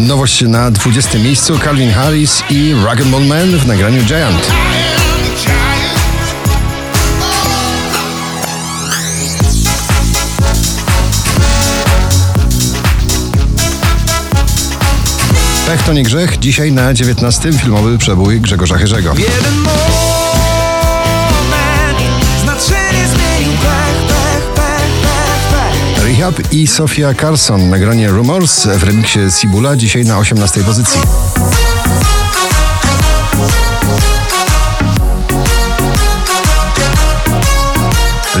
Nowość na 20 miejscu Calvin Harris i Rock'n'Roll Man w nagraniu Giant. Pech to nie grzech. Dzisiaj na 19 filmowy przebój Grzegorza Chyrzego. Rehab i Sofia Carson nagranie Rumors w remiksie Sibula dzisiaj na 18 pozycji.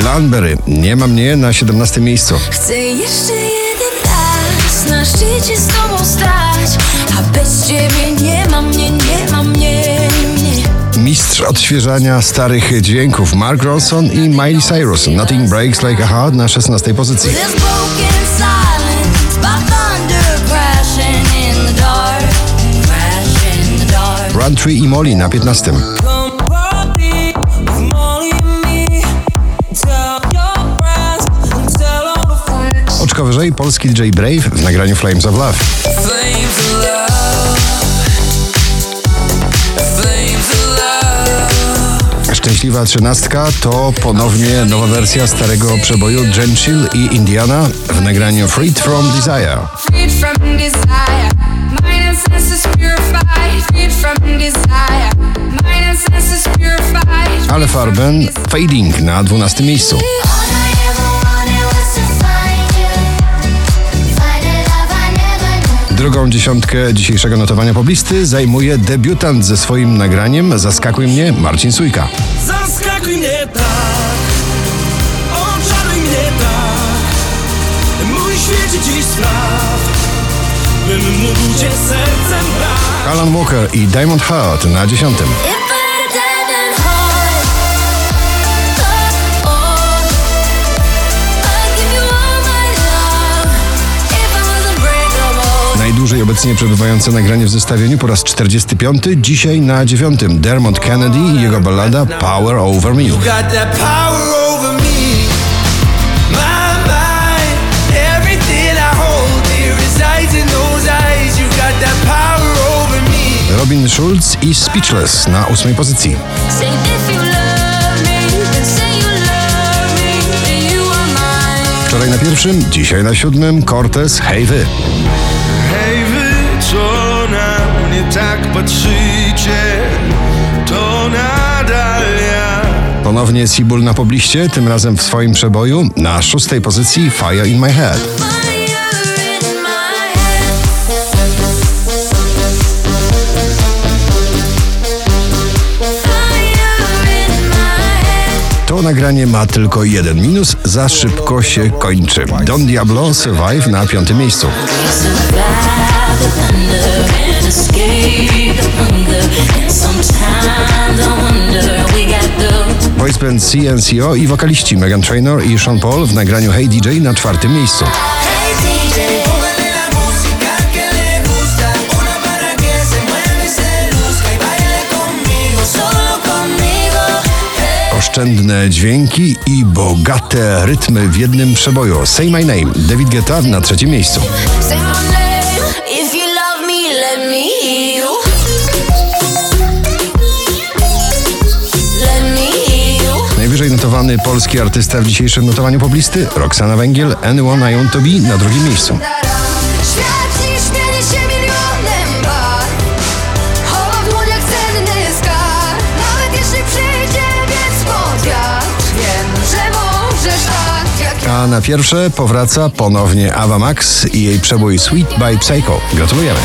Landberry, nie ma mnie na 17 miejscu. Chcę jeszcze jeden raz na szczycie z tobą stać odświeżania starych dźwięków Mark Ronson i Miley Cyrus. Nothing Breaks Like a Heart na 16 pozycji. Tree i Molly na 15. Come party with Molly and me. Tell your friends and tell all the freaks. Oczko wyżej polski DJ Brave w nagraniu Flames of Love. Szczęśliwa trzynastka to ponownie nowa wersja starego przeboju Genchill i Indiana w nagraniu Freed from Desire. Freed from desire, mind and senses purified. Freed from desire, mind and senses purified. Ale Farben Fading na 12 miejscu. Drugą dziesiątkę dzisiejszego notowania poblisty zajmuje debiutant ze swoim nagraniem Zaskakuj mnie Marcin Sujka. Zaskakuj mnie tak, oczaruj mnie tak. Mój świecie dziś spraw, bym mógł cię sercem brać. Alan Walker i Diamond Heart na dziesiątym. Najdłużej obecnie przebywające nagranie w zestawieniu po raz 45, dzisiaj na dziewiątym. Dermot Kennedy i jego ballada Power Over Me. Robin Schulz i Speechless na ósmej pozycji. Wczoraj na pierwszym, dzisiaj na siódmym Cortez Hej Wy. Mnie tak patrzycie, to nadal ja. Ponownie Sibul na pobliście, tym razem w swoim przeboju na szóstej pozycji Fire in my head To nagranie ma tylko jeden minus, za szybko się kończy. Don Diablo Survive na piątym miejscu. Boys band CNCO i wokaliści Megan Trainor i Sean Paul w nagraniu Hey DJ na czwartym miejscu. Y y. Oszczędne dźwięki i bogate rytmy w jednym przeboju. Say My Name, David Guetta na trzecim miejscu. Polski artysta w dzisiejszym notowaniu poblisty Roxana Węgiel, Anyone I Want To Be na drugim miejscu. Tak A na pierwsze powraca ponownie Ava Max i jej przebój Sweet by Psycho. Gratulujemy.